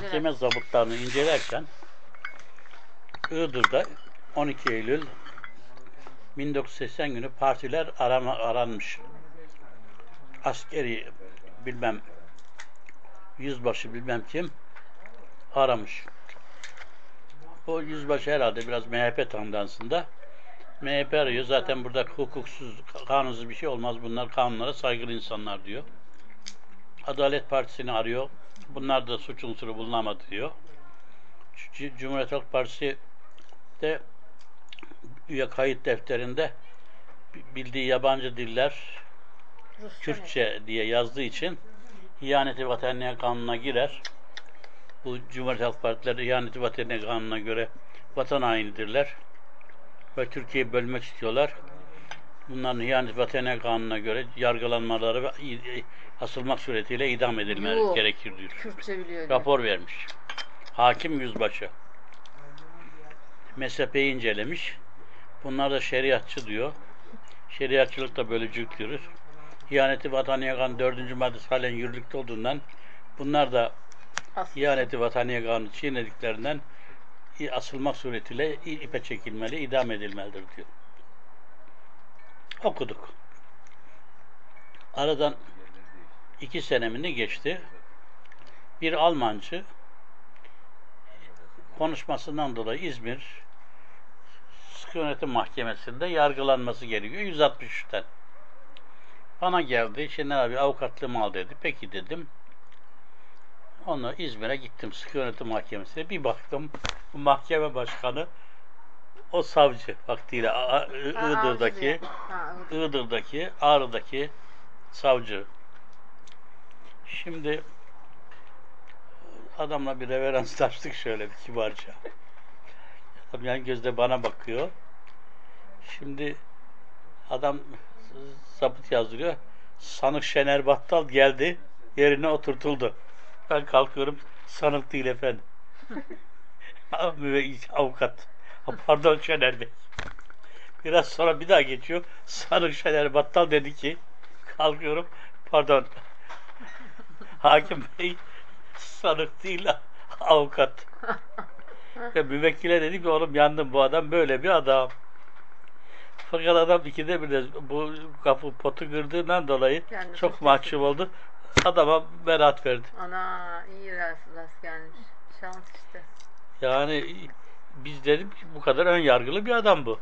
mahkeme zabıtlarını incelerken Iğdır'da 12 Eylül 1980 günü partiler arama, aranmış. Askeri bilmem yüzbaşı bilmem kim aramış. O yüzbaşı herhalde biraz MHP tandansında. MHP arıyor. Zaten burada hukuksuz, kanunsuz bir şey olmaz. Bunlar kanunlara saygılı insanlar diyor. Adalet Partisi'ni arıyor. Bunlar da suç unsuru bulunamadı diyor. Cumhuriyet Halk Partisi de üye kayıt defterinde bi- bildiği yabancı diller Rusça Kürtçe diye yazdığı için ihaneti vatanine kanununa girer. Bu Cumhuriyet Halk Partileri ihaneti vatanine kanununa göre vatan hainidirler. Ve Türkiye'yi bölmek istiyorlar. Bunların ihanet vatanine kanununa göre yargılanmaları ve asılmak suretiyle idam edilmeleri Yuh. gerekir diyor. Kürtçe biliyor. Rapor vermiş. Hakim yüzbaşı. mezhepeyi incelemiş. Bunlar da şeriatçı diyor. Şeriatçılık da bölücülük diyoruz. İhaneti vatan yakan dördüncü maddesi halen yürürlükte olduğundan bunlar da Aslında. ihaneti vatan yakanı çiğnediklerinden asılmak suretiyle ipe çekilmeli, idam edilmelidir diyor. Okuduk. Aradan iki senemini geçti. Bir Almancı konuşmasından dolayı İzmir Sıkı Yönetim Mahkemesi'nde yargılanması gerekiyor 163'ten. Bana geldi, Şener abi avukatlığımı al dedi. Peki dedim. Onunla İzmir'e gittim Sıkı Yönetim Mahkemesi'ne. Bir baktım mahkeme başkanı o savcı vaktiyle A- Iğdır'daki. Iğdır'daki, Ağrı'daki savcı. Şimdi adamla bir reveranslaştık şöyle bir kibarca. Adam yan gözle bana bakıyor. Şimdi adam zabıt yazdırıyor. Sanık Şener Battal geldi. Yerine oturtuldu. Ben kalkıyorum. Sanık değil efendim. Avukat. Pardon Şener Bey. Biraz sonra bir daha geçiyor. Sanık Şener Battal dedi ki kalkıyorum. Pardon. Hakim Bey sanık değil avukat. Ve müvekkile dedi ki oğlum yandım bu adam böyle bir adam. Fakat adam ikide bir de bu kapı potu kırdığından dolayı Kendisi çok mahcup oldu. Adama beraat verdi. Ana iyi rast, rast gelmiş. Şans işte. Yani biz dedim ki bu kadar ön yargılı bir adam bu.